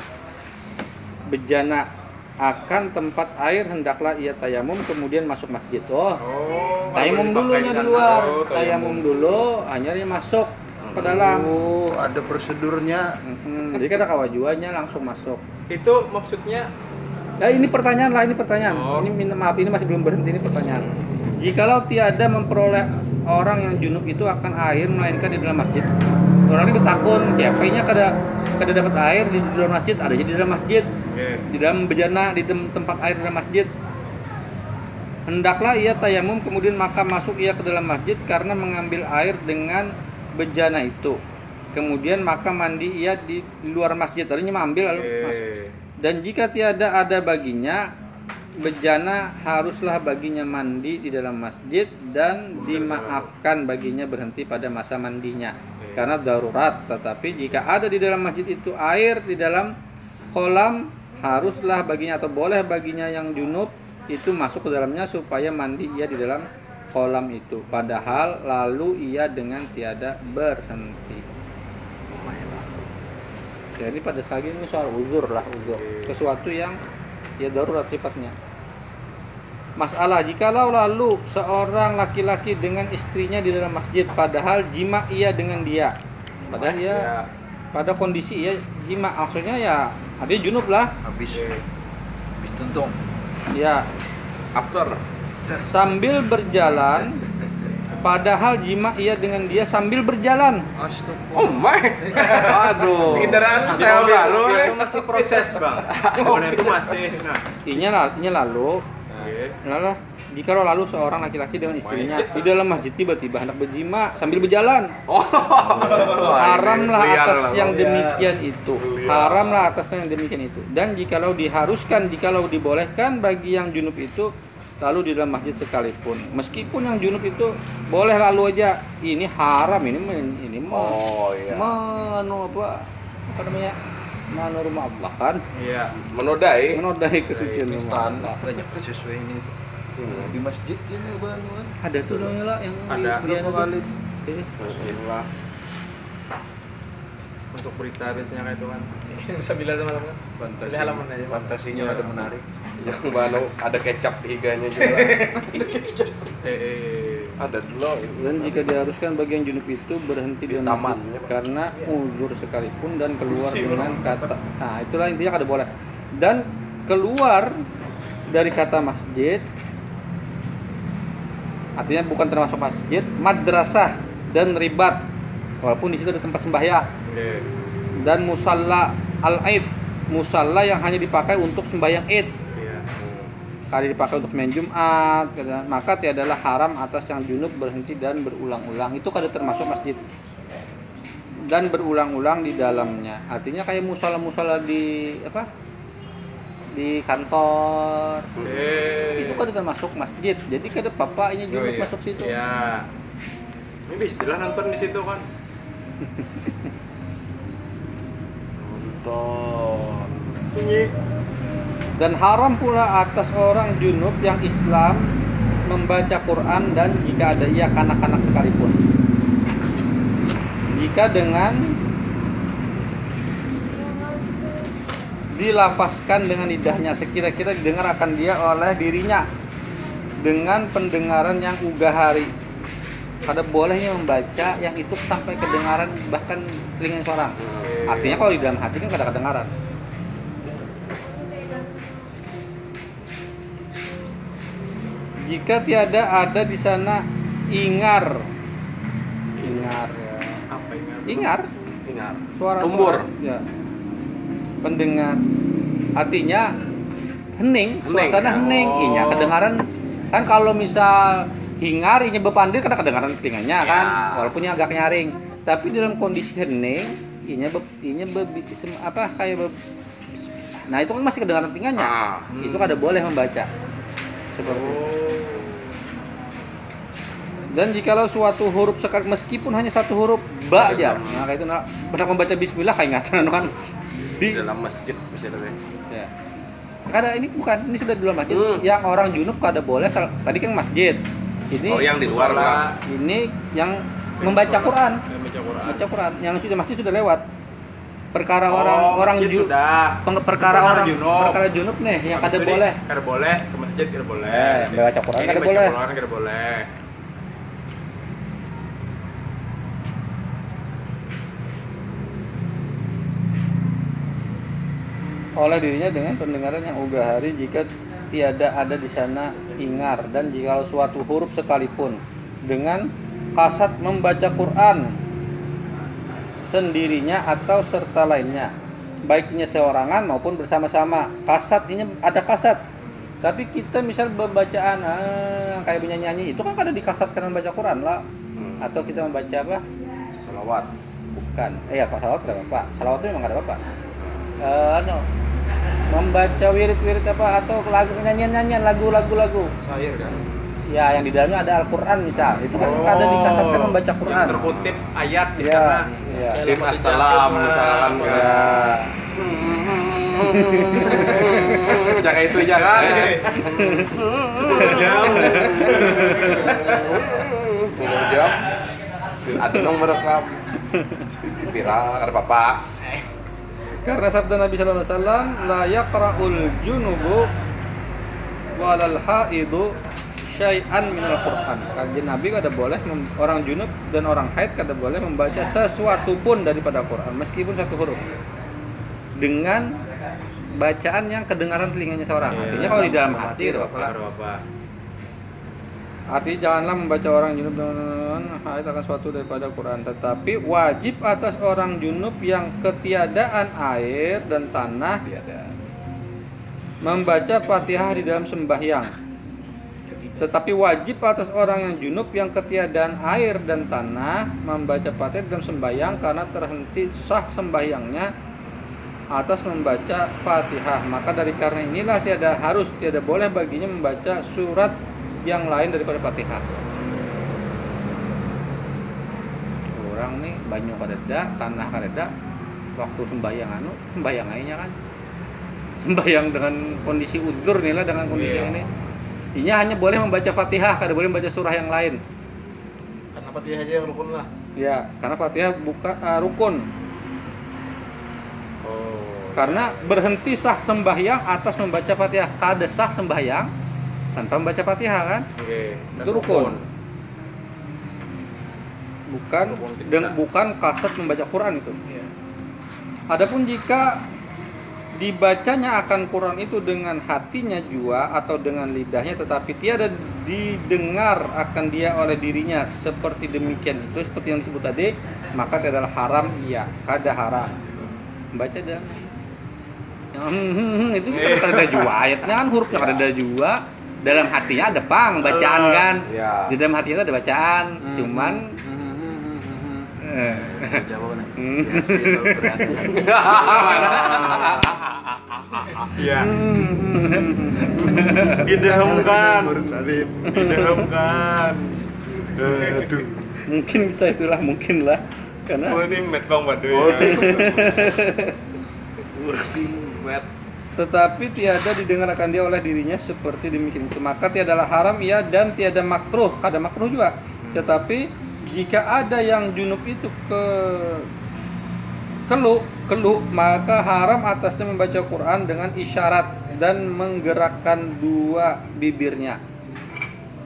bejana akan tempat air hendaklah ia tayamum kemudian masuk masjid oh Oh, tayamum dulunya di luar Oh, tayamum tayamum. dulu hanya dia masuk ke dalam Oh, ada prosedurnya. Mhm, jadi kada kawajuannya langsung masuk Itu maksudnya Nah, ini pertanyaan lah, ini pertanyaan. Oh. Ini minta maaf, ini masih belum berhenti ini pertanyaan. Jikalau tiada memperoleh orang yang junub itu akan air melainkan di dalam masjid. Orang ini bertakun, nya kada kada dapat air di dalam masjid, adanya di dalam masjid, Oke. di dalam bejana, di tem- tempat air di dalam masjid. Hendaklah ia tayamum kemudian maka masuk ia ke dalam masjid karena mengambil air dengan bejana itu. Kemudian maka mandi ia di luar masjid. Tadinya mengambil lalu masuk. Oke. Dan jika tiada ada baginya, bejana haruslah baginya mandi di dalam masjid dan dimaafkan baginya berhenti pada masa mandinya karena darurat. Tetapi jika ada di dalam masjid itu air di dalam kolam, haruslah baginya atau boleh baginya yang junub itu masuk ke dalamnya supaya mandi ia di dalam kolam itu. Padahal lalu ia dengan tiada berhenti. Jadi pada sekali ini soal uzur lah uzur. Sesuatu yang ya darurat sifatnya. Masalah jikalau lalu seorang laki-laki dengan istrinya di dalam masjid padahal jima ia dengan dia. Padahal dia Ya. pada kondisi ia jima maksudnya ya ada junub lah. Habis Oke. habis tuntung. Ya, after sambil berjalan padahal jima ia dengan dia sambil berjalan. Astagfirullah. oh my aduh Di kendaraan mobil, baru mobil. itu masih proses bang. [LAUGHS] Kemudian itu masih. Nah, Inya, la- inya lalu Oke. Lalah, jika lalu seorang laki-laki dengan istrinya di dalam masjid tiba-tiba hendak berjima sambil berjalan, oh [LAUGHS] haramlah atas yang demikian itu. Haramlah atas yang demikian itu. Dan jikalau diharuskan, jikalau dibolehkan bagi yang junub itu lalu di dalam masjid sekalipun. Meskipun yang junub itu boleh lalu aja, ini haram ini men- ini mau oh iya menu apa apa namanya? Manu rumah Allah kan iya. menodai menodai kesucian Ini rumah standar Allah. banyak sesuai ini. Di masjid sini bahan Ada tuh lah yang Ada. di- di anu berapa tuh. kali ini Inilah. Untuk berita biasanya kayak itu kan. [LAUGHS] Sembilan malam kan. Fantasi, Di halaman aja, Pak. fantasinya Iya. ada menarik. [LAUGHS] Yang mana ada kecap di higanya juga. [LAUGHS] Eh, eh. ada dulu. dan jika diharuskan bagian junub itu berhenti Di di taman. masjid karena uzur sekalipun dan keluar dengan kata nah itulah intinya kada boleh dan keluar dari kata masjid artinya bukan termasuk masjid madrasah dan ribat walaupun di situ ada tempat sembahyang. Dan musalla al-aid musalla yang hanya dipakai untuk sembahyang id Iya. kali dipakai untuk main Jumat maka tiadalah haram atas yang junub berhenti dan berulang-ulang itu kada termasuk masjid dan berulang-ulang di dalamnya artinya kayak musola-musola di apa di kantor Eh. itu kada termasuk masjid jadi kada apa ini Oh, junub iya. masuk situ Iya. Ini istilah nonton di situ kan. [LAUGHS] Sunyi. dan haram pula atas orang junub yang Islam membaca Quran dan jika ada ia kanak-kanak sekalipun. Jika dengan dilafaskan dengan lidahnya sekira-kira didengar akan dia oleh dirinya dengan pendengaran yang ugahari. Kada bolehnya membaca yang itu sampai kedengaran bahkan telinga seorang. Artinya kalau di dalam hati kan kada kedengaran. Jika tiada ada di sana ingar, ingar, ya. Apa ini? ingar, Ingat. suara Tumbur. ya. Pendengar, artinya hening, Hening, suasana ya. hening, Oh. inya kedengaran. Kan kalau misal hingar, inya bepandir karena kedengaran telinganya Ya. kan, walaupun agak nyaring. Tapi dalam kondisi hening, inya be, inya be- sem- apa kayak be- Nah itu kan masih kedengaran telinganya. Ah. Itu kada boleh membaca. Seperti itu. Oh. Dan jikalau suatu huruf sekali meskipun hanya satu huruf ba aja. Dalam- Nah, kayak itu nah, benar membaca bismillah kayak ingatan [LAUGHS] kan. Di dalam masjid bisa ada. ya. Kada ini bukan, ini sudah di luar masjid. Hmm. Yang orang junub kada boleh tadi kan masjid. Ini Oh yang di luar ini yang membaca Quran. Membaca Quran. Baca Quran. Yang sudah masjid sudah lewat. Perkara Oh, orang orang ju- sudah. perkara orang junub. perkara junub nih yang kada boleh. Kada boleh ke masjid kada boleh. Eh, baca Quran kada baca boleh. Quran kada boleh. oleh dirinya dengan pendengaran yang ugahari jika tiada ada di sana ingar dan jika suatu huruf sekalipun dengan kasat membaca Quran sendirinya atau serta lainnya. Baiknya seorangan maupun bersama-sama. Kasat ini ada kasat. Tapi kita misal bacaan ah, kayak penyanyi itu kan ada di kasat karena membaca Quran lah. Hmm. atau kita membaca apa? Salawat. bukan. Eh ya kalau salawat tidak apa salawat itu memang ada apa Eh, anu, membaca wirid-wirid apa? Atau lagu nyanyian-nyanyian lagu-lagu lagu. Syair kan. Ya yang di dalamnya ada Al-Quran misal itu kan ada dikasatkan membaca Quran Oh, Yang terkutip ayat di ya, sana. ya. Assalam, misalkan ya. kan. [LAUGHS] Jaga itu jangan. Sepuluh jam. Sepuluh jam. Ada dong merekam. Viral ada apa karena sabda Nabi Sallallahu Alaihi Wasallam la yaqra'ul junubu walal haidu syai'an minal Quran. Kajian Nabi kada boleh mem- orang junub dan orang haid kada boleh membaca sesuatu pun daripada Quran meskipun satu huruf. Dengan bacaan yang kedengaran telinganya seorang. Iya. Artinya kalau di dalam hati. Kada apa. Artinya janganlah membaca orang junub dan haid akan suatu daripada Quran, tetapi wajib atas orang junub yang ketiadaan air dan tanah membaca Fatihah di dalam sembahyang. Tetapi wajib atas orang yang junub yang ketiadaan air dan tanah membaca Fatihah di dalam sembahyang karena terhenti sah sembahyangnya atas membaca Fatihah. Maka dari karena inilah tiada harus tiada boleh baginya membaca surat yang lain daripada Fatihah. Orang nih banyu kadeda, tanah kadeda, waktu sembahyang anu, sembahyang aja kan. Sembahyang dengan kondisi udur nih lah dengan kondisi Iya. ini. Inya hanya boleh membaca Fatihah, kada boleh membaca surah yang lain. Karena Fatihah aja yang rukun lah. Ya, karena Fatihah buka uh, rukun. Oh. Karena berhenti sah sembahyang atas membaca Fatihah. Kada sah sembahyang tanpa membaca Fatihah kan? Oke. Itu rukun. Bukan Rukun kita. deng- bukan kasat membaca Quran itu. Iya. Adapun jika dibacanya akan Quran itu dengan hatinya jua atau dengan lidahnya tetapi tiada didengar akan dia oleh dirinya seperti demikian itu seperti yang disebut tadi maka itu adalah haram iya kada haram baca dan hmm, hmm, hmm, itu kan kada ada jua ayatnya kan hurufnya kada ada jua dalam hatinya ada pang bacaan kan Ya. di dalam hatinya ada bacaan cuman eh. Hmm. Ya. Iya. Aduh. mungkin bisa itulah mungkin lah karena Oh, ini metong waduh Oh, ya. [LAUGHS] Tetapi tiada didengarkan dia oleh dirinya seperti demikian itu maka tiadalah haram ia dan tiada makruh ada makruh juga tetapi jika ada yang junub itu ke keluk keluk maka haram atasnya membaca Quran dengan isyarat dan menggerakkan dua bibirnya.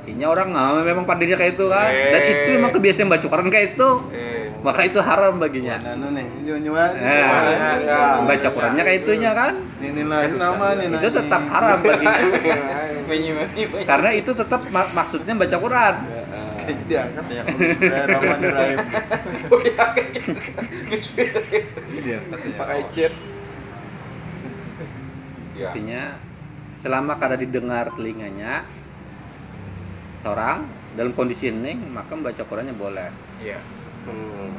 Kayaknya orang nggak memang pandainya kayak itu kan? Dan Eh. itu memang kebiasaan baca Quran kayak itu. Eh. maka itu haram baginya. Anu nih, nyonya. Eh, baca Qurannya kayak itunya kan? Ini lah nama nih. itu tetap haram baginya. [LAUGHS] Karena itu tetap mak- maksudnya baca Quran Kayaknya diangkat ya kalau Bismillahirrahmanirrahim. Diangkat ya. Pakai chat. Ya. artinya selama kada didengar telinganya seorang dalam kondisi hening maka membaca Qurannya boleh Iya. Hmm.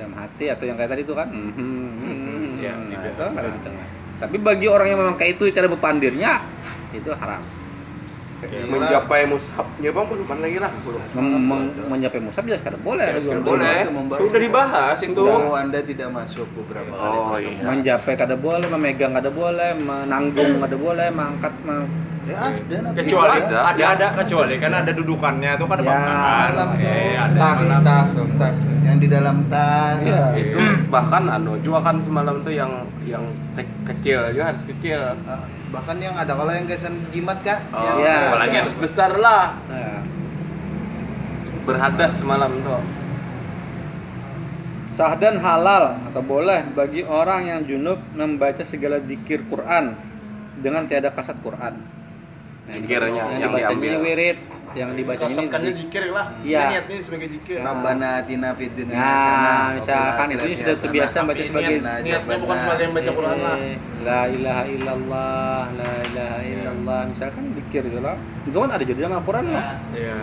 dalam hati atau yang kayak tadi itu kan mhm, mhm, Ya, nah, itu kada didengar tapi bagi orang yang memang kayak itu tidak berpandirnya itu haram Mencapai mushafnya bang belum lagi lah belum. Menyapai musab jelas kada boleh Ya, Belum- boleh. Sudah dibahas itu. Kalau Anda tidak masuk beberapa kali. Oh iya. menjapai kada boleh memegang kada boleh menanggung kada boleh mengangkat me- Ya ada. Kecuali Ada. ada ada kecuali kan ada dudukannya tuh kan ada Ya, dalam Eh, ada Tas, malam. tas, tas. Yang di dalam tas. Iya. Itu bahkan anu juga kan semalam tuh yang yang ke- kecil juga harus kecil. Ah, bahkan yang ada kalau yang kesan jimat kak. Oh, Iya. apalagi harus besar lah. nah, Berhadas semalam tuh. Sah dan halal atau boleh bagi orang yang junub membaca segala dikir Quran dengan tiada kasat Quran. Nah, Dikirnya yang, yang diambil. wirid, yang dibaca ini di- zikir lah. Iya. Niatnya sebagai zikir. Rabbana atina fid dunya Nah, hasanah, misalkan itu sudah terbiasa baca sebagai niat, niatnya bukan sebagai baca Quran lah. Eh, La ilaha illallah, la ilaha illallah. Misalkan dikir gitu lah. Itu kan ada juga dalam Al-Quran loh. Iya.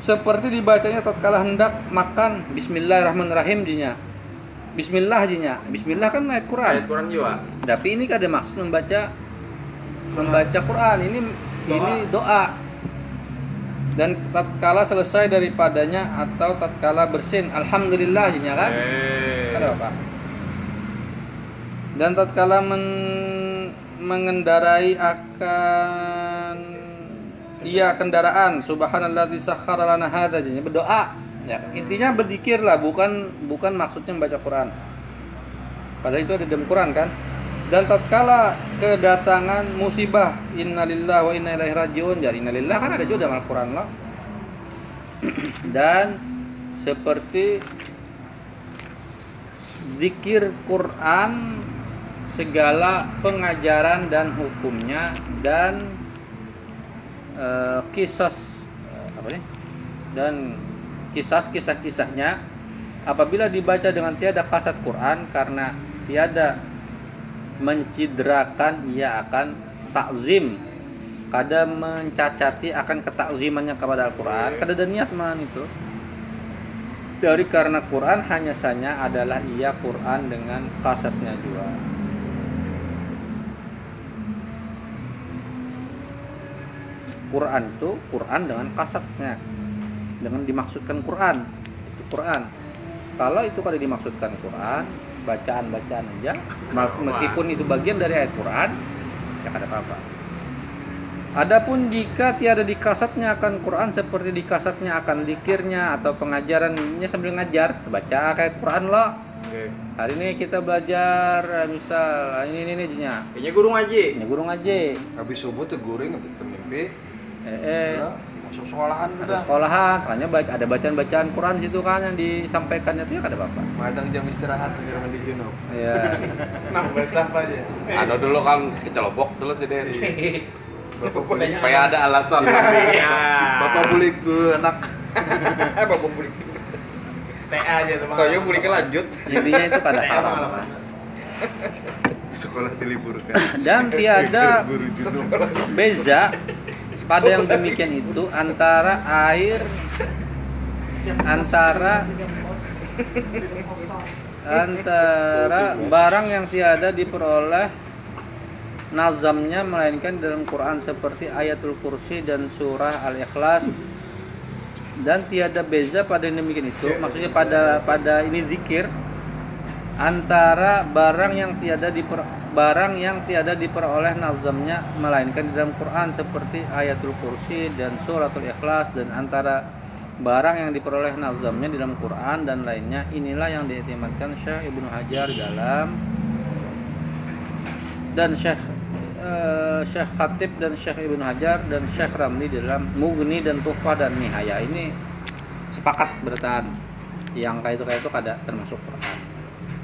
Seperti dibacanya tatkala hendak makan Bismillahirrahmanirrahim jinya. Bismillah jinya. Bismillah kan ayat Quran. Ayat Quran juga. Tapi ini kan ada maksud membaca membaca Quran. Ini ini doa. Dan tatkala selesai daripadanya atau tatkala bersin, alhamdulillah jinya kan? Eh. Ada apa? Dan tatkala men- mengendarai akan iya kendaraan subhanalladzi sakhkhara lana hadza berdoa. Ya, intinya berzikir lah, bukan bukan maksudnya membaca Quran. Padahal itu ada dalam Quran kan. Dan tatkala kedatangan musibah innalillahi wa inna ilaihi rajiun. Jadi innalillah kan ada juga dalam Al-Qur'an lah. [CLEARS THROAT] Dan seperti zikir Quran segala pengajaran dan hukumnya dan kisas eh, apa nih? Dan kisah kisah-kisahnya apabila dibaca dengan tiada kasat Quran karena tiada mencidrakan ia akan takzim kada mencacati akan ketakzimannya kepada Al-Quran. Kada ada niat man itu. Dari karena Quran hanya saja adalah ia Quran dengan kasatnya juga. Quran itu Quran dengan kasatnya dengan dimaksudkan Quran itu Quran kalau itu kada dimaksudkan Quran bacaan-bacaan aja meskipun itu bagian dari ayat Quran ya kada apa-apa Adapun jika tiada dikasatnya akan Quran seperti dikasatnya akan dikirnya atau pengajarannya sambil ngajar, baca kayak Quran lo. Oke. Hari ini kita belajar eh, misal ini ini ini nya. Kayaknya guru ngaji. Ini guru ngaji. Habis subuh tuh guring habis mimpi. Eh, eh udah, masuk sekolahan ada udah. sekolahan, soalnya baca, ada bacaan-bacaan Quran situ kan yang disampaikannya itu ya kada Bapak. Madang jam istirahat di rumah di Junub. Iya. [LAUGHS] Nah, basah apa aja. Anu dulu kan kecelobok dulu sih Den. Bapak bulik. Supaya ada alasan nanti. Bapak bulik dulu anak. [LAUGHS] Bapak bulik. TA aja tuh Bang. Toyo buliknya lanjut. Intinya itu kada TA haram. Sekolah diliburkan. Dan tiada beza pada yang demikian itu antara air antara antara barang yang tiada diperoleh nazamnya melainkan dalam Quran seperti ayatul kursi dan surah al-ikhlas. Dan tiada beza pada yang demikian itu. Maksudnya pada pada ini zikir antara barang yang tiada diper, barang yang tiada diperoleh nazamnya melainkan di dalam Quran seperti ayatul kursi dan suratul ikhlas dan antara barang yang diperoleh nazamnya di dalam Quran dan lainnya inilah yang diiktimatkan Syekh Ibnu Hajar dalam dan Syekh eh, Syekh Khatib dan Syekh Ibnu Hajar dan Syekh Ramli dalam Mughni dan Tuhfah dan Nihaya ini sepakat bertahan. Yang kayak itu kayak itu kada termasuk Quran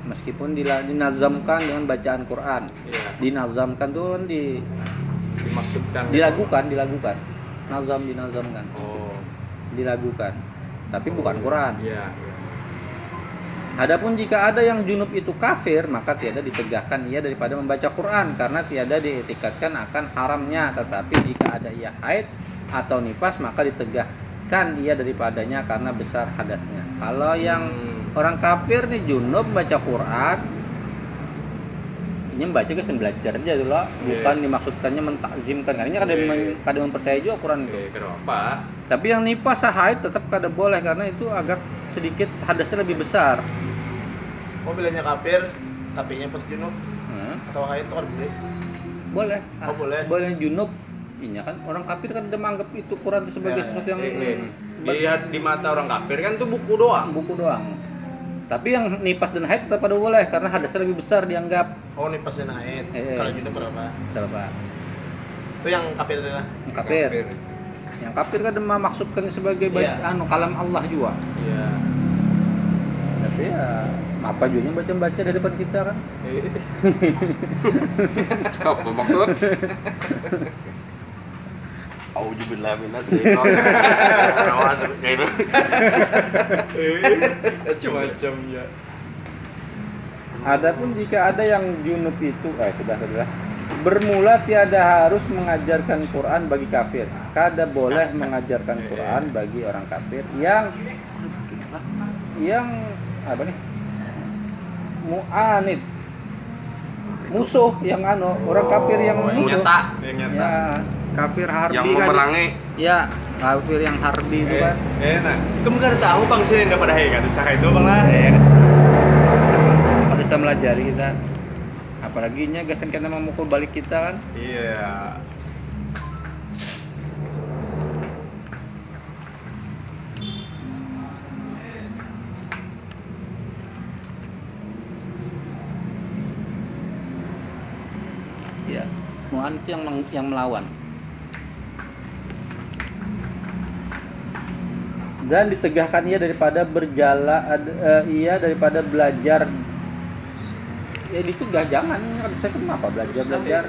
meskipun dinazamkan dengan bacaan Quran Iya. dinazamkan tuh kan di Dimaksudkan. dilakukan dilakukan nazam dinazamkan Oh. dilakukan tapi bukan Quran iya. Adapun jika ada yang junub itu kafir, maka tiada ditegakkan ia daripada membaca Quran karena tiada dietikatkan akan haramnya. Tetapi jika ada ia haid atau nifas, maka ditegakkan ia daripadanya karena besar hadasnya. Kalau yang Hmm. Orang kafir nih junub baca Quran, ini membaca ke belajar aja dulu, bukan dimaksudkannya mentakzimkan. Karena kada Iya. men- kada mempercayai juga Quran itu. Oke, kenapa? Tapi yang nifas haid tetap kada boleh karena itu agak sedikit hadasnya lebih besar. Oh bilangnya kafir, tapi nya pas junub Hmm. atau haid itu kan boleh. boleh Oh, boleh. boleh junub ini kan orang kafir kan udah menganggap itu Quran itu sebagai Ya, sesuatu yang Eh, eh. Di, di mata orang kafir kan tuh buku doang. buku doang tapi yang nipas dan haid tetap ada boleh karena hadasnya lebih besar dianggap Oh nih pas haid. Eh, eh. Kalau junub berapa? Ada apa Itu yang kafir adalah. yang kafir yang kafir kan memaksudkan sebagai Iya. bacaan kalam Allah juga Iya. tapi ya apa juga baca baca di depan kita kan [LAUGHS] Apa maksud? Auzubillah rajim. Kayak gitu. [LAUGHS] Macam-macam ya. Adapun jika ada yang junub itu eh sudah sudah bermula tiada harus mengajarkan Quran bagi kafir. Kada boleh mengajarkan Quran bagi orang kafir yang yang apa nih? Mu'anid. Musuh yang anu, orang kafir yang Oh, musuh. nyata, yang nyata. Ya, kafir harbi Yang kan. memerangi Ya, kafir yang harbi itu Eh, kan. eh, nah, kamu kan tahu bang sih yang pada hebat usaha itu bang lah. Harus bisa melajari kita. Apalagi nya gasan kena memukul balik kita kan. Iya. Ya, Mu'an itu yang yang melawan. Dan ditegahkan ia daripada berjala ad- eh, ia daripada belajar. Ya dicegah jangan saya kenapa belajar belajar.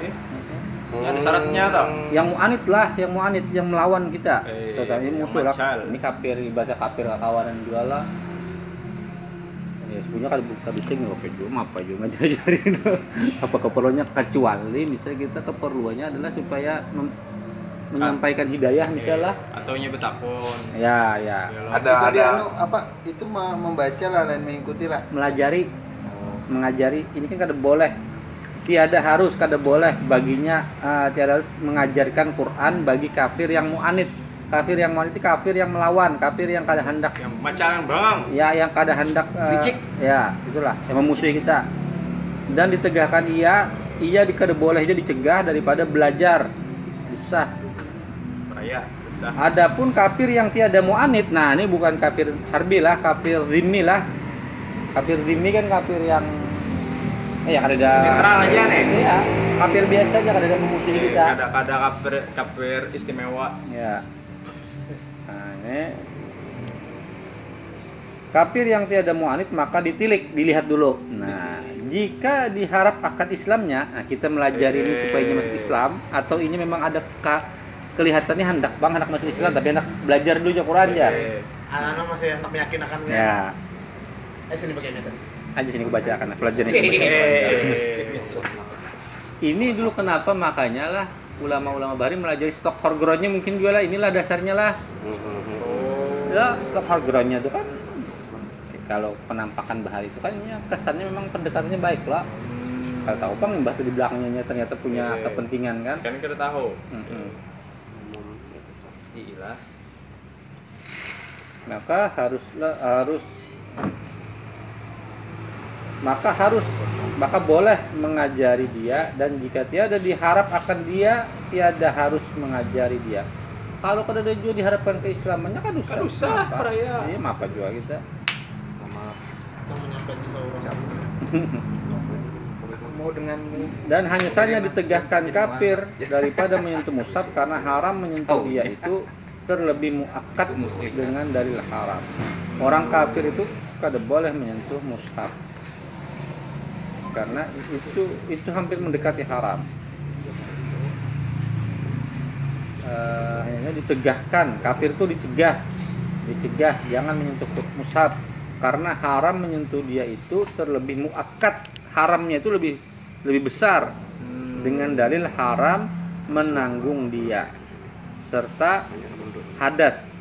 Ada syaratnya tau. yang mu'anit lah yang mu'anit yang melawan kita. Eh, tetapi yang musuh lah. ini kafir ibadah kafir kawanan juga lah ya sebenarnya kalau buka bisa nggak cuma apa juga ngajarin [LAUGHS] apa keperluannya? Kecuali misalnya kita keperluannya adalah supaya mem- menyampaikan hidayah misalnya. Atau nya betakon. ya ya. Ada itu ada. anu, apa itu me- membaca lah dan mengikuti lah. Melajari. Mengajari ini kan kada boleh. Tiada harus kada boleh baginya eh, tiada harus mengajarkan Quran bagi kafir yang muanid kafir yang itu kafir yang melawan kafir yang kada hendak Yang macaran bang. ya yang kada hendak eh, Licik. ya itulah yang memusuhi kita dan ditegakkan ia ia di- kada boleh dia dicegah daripada belajar susah bahaya susah Adapun kafir yang tiada mu'anid, nah ini bukan kafir harbi lah, kafir zimmi lah. Kafir zimmi kan kafir yang eh yang ada Netral aja nih. Iya, kafir biasa aja kada ada memusuhi kita. ada ada kafir kafir istimewa Ya. Nah, ini kafir yang tiada mu'anid maka ditilik, dilihat dulu. Nah, jika diharap akad Islamnya, nah kita melajari ini supaya ini masuk Islam atau ini memang ada ka- kelihatannya hendak bang hendak masuk Islam tapi hendak belajar dulu Quran ya. Anak-anak masih hendak meyakinkan kan? Ya, Eh sini bagian itu. aja sini aku bacakan pelajaran ini. Ini dulu kenapa makanya lah ulama-ulama Bari melajari stok horgronnya mungkin juga lah inilah dasarnya lah. Ya, stok horgronnya itu kan kalau penampakan bahari itu kan ya, kesannya memang pendekatannya baik lah. Kalau tahu bang mbah di belakangnya ternyata punya Iya. kepentingan kan. kan kita tahu Mm-mm. iya Maka haruslah harus maka harus maka boleh mengajari dia dan jika tiada diharap akan dia tiada harus mengajari dia. Kalau kada ada juga diharapkan keislamannya kan usah. Kan usah, Apa? peraya. iya apa juga kita? Kita menyampaikan di seorang. mau denganmu dan hanya saja ditegahkan kafir daripada menyentuh mushaf karena haram menyentuh dia itu terlebih muakkad dengan dalil haram. Orang kafir itu kada boleh menyentuh mushaf karena itu itu hampir mendekati haram. Hanya ditegahkan. Kafir itu dicegah. Dicegah jangan menyentuh mushaf karena haram menyentuh dia itu terlebih muakkad. Haramnya itu lebih lebih besar. Dengan dalil haram menanggung dia. Serta hadas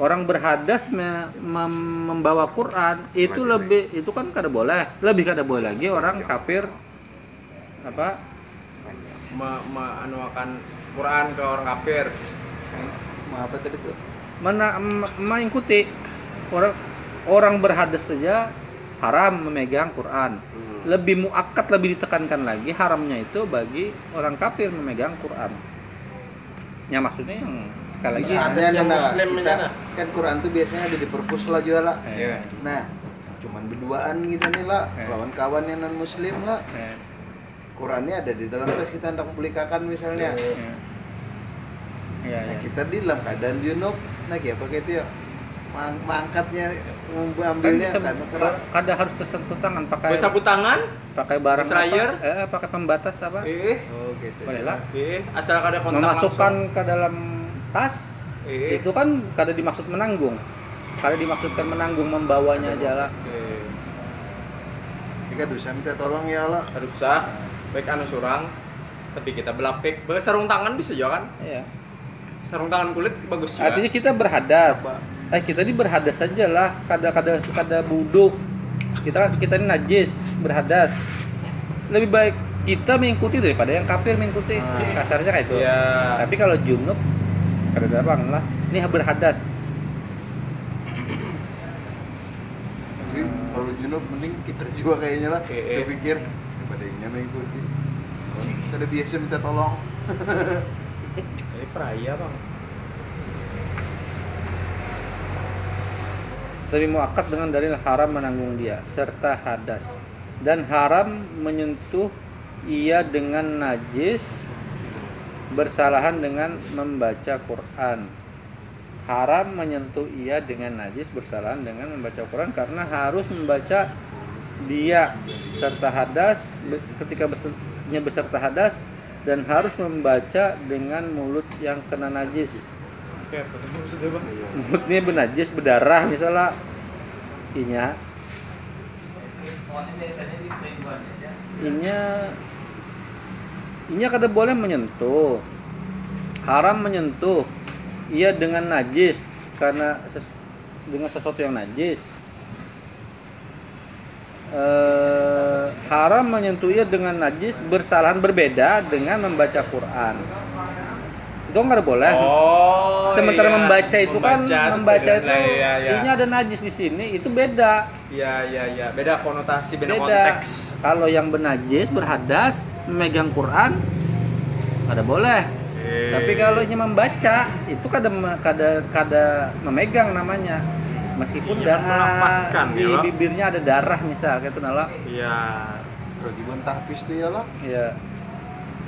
orang berhadas me- mem- membawa Quran itu lebih itu kan kada boleh. Lebih kada boleh lagi orang kafir apa me- meanuakan Quran ke orang kafir. Mau apa tadi tuh? mena- em- mengikuti. Orang orang berhadas saja haram memegang Quran. Lebih muakkad lebih ditekankan lagi haramnya itu bagi orang kafir memegang Quran. Ya maksudnya yang sekali lagi Bisa. Misalnya yang muslim kita, kan Quran tuh biasanya ada di perpus lah juga lah. eh, Iya. Nah, cuman berduaan gitu nih lah, Eh. lawan kawan yang non muslim lah. eh, Qurannya ada di dalam tas kita hendak publikakan misalnya. eh. Iya, Nah, iya. kita di dalam keadaan junub, nah kayak apa gitu ya? Mang- Mangkatnya, kan mengambilnya bisa kan kada harus tersentuh tangan pakai sapu tangan pakai barang Bisa layar? apa? Eh, pakai pembatas apa eh Oh gitu. boleh lah eh asal ada kontak memasukkan langsung. ke dalam tas eh. itu kan kada dimaksud menanggung. Kada dimaksudkan menanggung membawanya aja lah Jika dosa minta tolong ya Allah. harus sah baik anu surang tapi kita belapik. Sarung tangan bisa juga kan? Iya. sarung tangan kulit bagus juga. Artinya kita berhadas. Coba. eh kita ini berhadas saja lah. Kada kada kada buduk. Kita kita ini najis berhadas. Lebih baik kita mengikuti daripada yang kafir mengikuti. Ah. kasarnya kayak itu Iya. tapi kalau junub ada bang lah ini berhadas Jadi kalau junub mending kita juga kayaknya lah. Eh. Kita pikir daripada ini mengikuti. Kita biasa minta tolong. [LAUGHS] ini seraya bang lebih muakkad dengan dalil haram menanggung dia serta hadas dan haram menyentuh ia dengan najis bersalahan dengan membaca Quran. Haram menyentuh ia dengan najis bersalahan dengan membaca Quran karena harus membaca dia serta hadas ketika besernya beserta hadas dan harus membaca dengan mulut yang kena najis. Mulutnya benajis berdarah misalnya. Inya. Inya inya kada boleh menyentuh. Haram menyentuh. Ia dengan najis. Karena ses- dengan sesuatu yang najis. Eh, haram menyentuh ia dengan najis. Bersalahan berbeda dengan membaca Quran itu nggak boleh Oh, sementara iya. membaca itu kan membaca beda. itu Nah, iya, iya. ini ada najis di sini itu beda Iya, iya, iya. Beda konotasi, beda, beda konteks. kalau yang benajis berhadas memegang Quran ada boleh Oke. Eh, Tapi kalau hanya membaca itu kada kada kada memegang namanya. Meskipun Iya, da- melafazkan, di ya, bibirnya ada darah misal kayak itu nala. Iya. Kewajiban tahfiz tuh ya lah. Iya.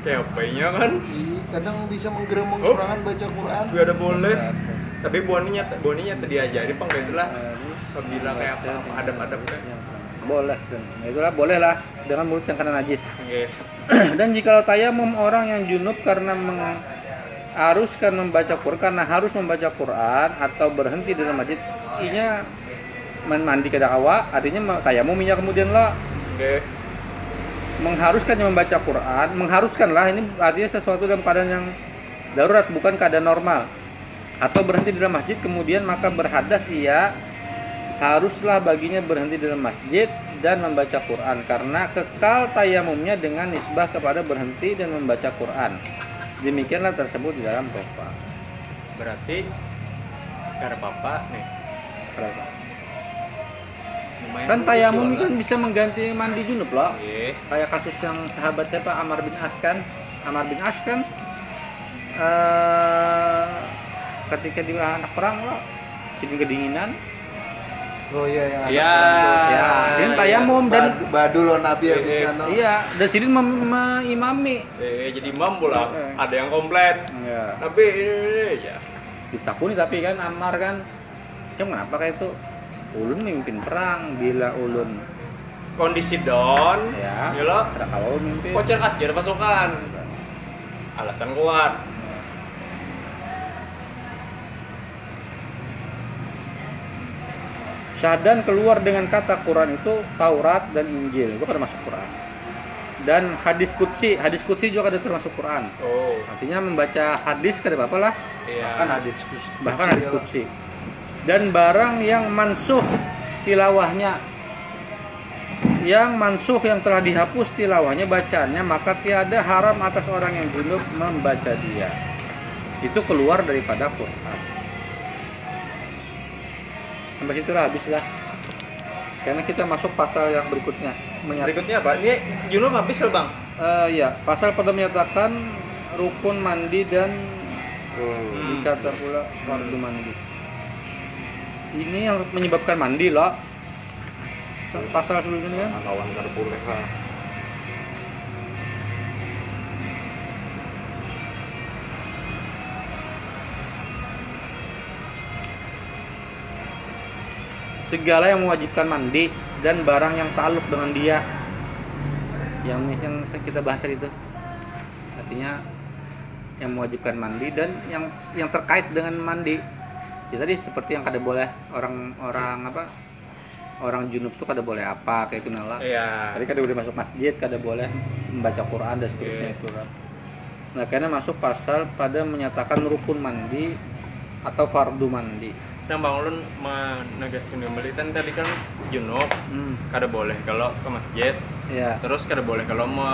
Apa-nya kan? Ih, kadang bisa menggeremeng Oh. serangan baca Quran. Juga ada boleh. Tapi boninya boninya tadi diajari pang itulah. Harus Apabila kayak apa, adab-adab dengan kan. Boleh kan. Nah, itulah boleh lah dengan mulut yang kena najis. Oke. [CLEARS THROAT] Dan jikalau tayamum orang yang junub karena mengharuskan membaca Quran karena harus membaca Quran atau berhenti di dalam masjid, inya mandi kada kawa, artinya ma- tayamum inya kemudian lah Oke. Mengharuskan yang membaca Quran, mengharuskan lah ini artinya sesuatu dalam keadaan yang darurat bukan keadaan normal atau berhenti di dalam masjid kemudian maka berhadas ia haruslah baginya berhenti di dalam masjid dan membaca Quran karena kekal tayamumnya dengan nisbah kepada berhenti dan membaca Quran. Demikianlah tersebut di dalam tofa. Berarti karena papa nih. Berapa? Lumayan Kan tayamum kan bisa mengganti mandi junub loh. Oke. Kayak kasus yang sahabat siapa Amar bin As kan? Amar bin As kan eh ketika di anak perang loh, jadi kedinginan. Oh iya yang Iya. Ya, dia tayamum dan Badu, badu lo nabi ya sana. iya, dan sidin mem- mengimami. Eh, jadi imam pula. Ada yang komplit. Ya. Tapi ini ya. ditakuni tapi kan Ammar kan ya kenapa kayak itu ulun mimpin perang bila ulun Kondisi down. ya Ya lo. ada kalau mimpin Kocer kacir pasukan. Alasan kuat. Syahdan keluar dengan kata Quran itu Taurat dan Injil itu kan masuk Quran dan hadis kutsi hadis kutsi juga ada termasuk Quran Oh. artinya membaca hadis kada apa lah Iya. Kan ada diskusi. bahkan hadis kutsi dan barang yang mansuh tilawahnya yang mansuh yang telah dihapus tilawahnya bacaannya maka tiada haram atas orang yang junub membaca dia itu keluar daripada Quran sampai situ lah habis lah karena kita masuk pasal yang berikutnya menyatakan Berikutnya apa? Ini Junub habis loh bang. Eh, ya pasal pada menyatakan rukun mandi dan Hmm. dikata pula fardu mandi. Ini yang menyebabkan mandi loh. Pasal sebelumnya kan? lawan lah Segala yang mewajibkan mandi dan barang yang taluk dengan dia. Yang yang kita bahas itu. Artinya yang mewajibkan mandi dan yang yang terkait dengan mandi. Ya tadi seperti yang kada boleh orang-orang apa? Orang junub tuh kada boleh apa kayak itu nala. Iya. Tadi kada boleh masuk masjid, kada boleh membaca Quran dan seterusnya Oke. itu. Nah, karena masuk pasal pada menyatakan rukun mandi atau fardu mandi. Nah bang Ulun menegaskan kembali kan tadi kan Junub Hmm, kada boleh kalau ke masjid ya. terus kada boleh kalau mau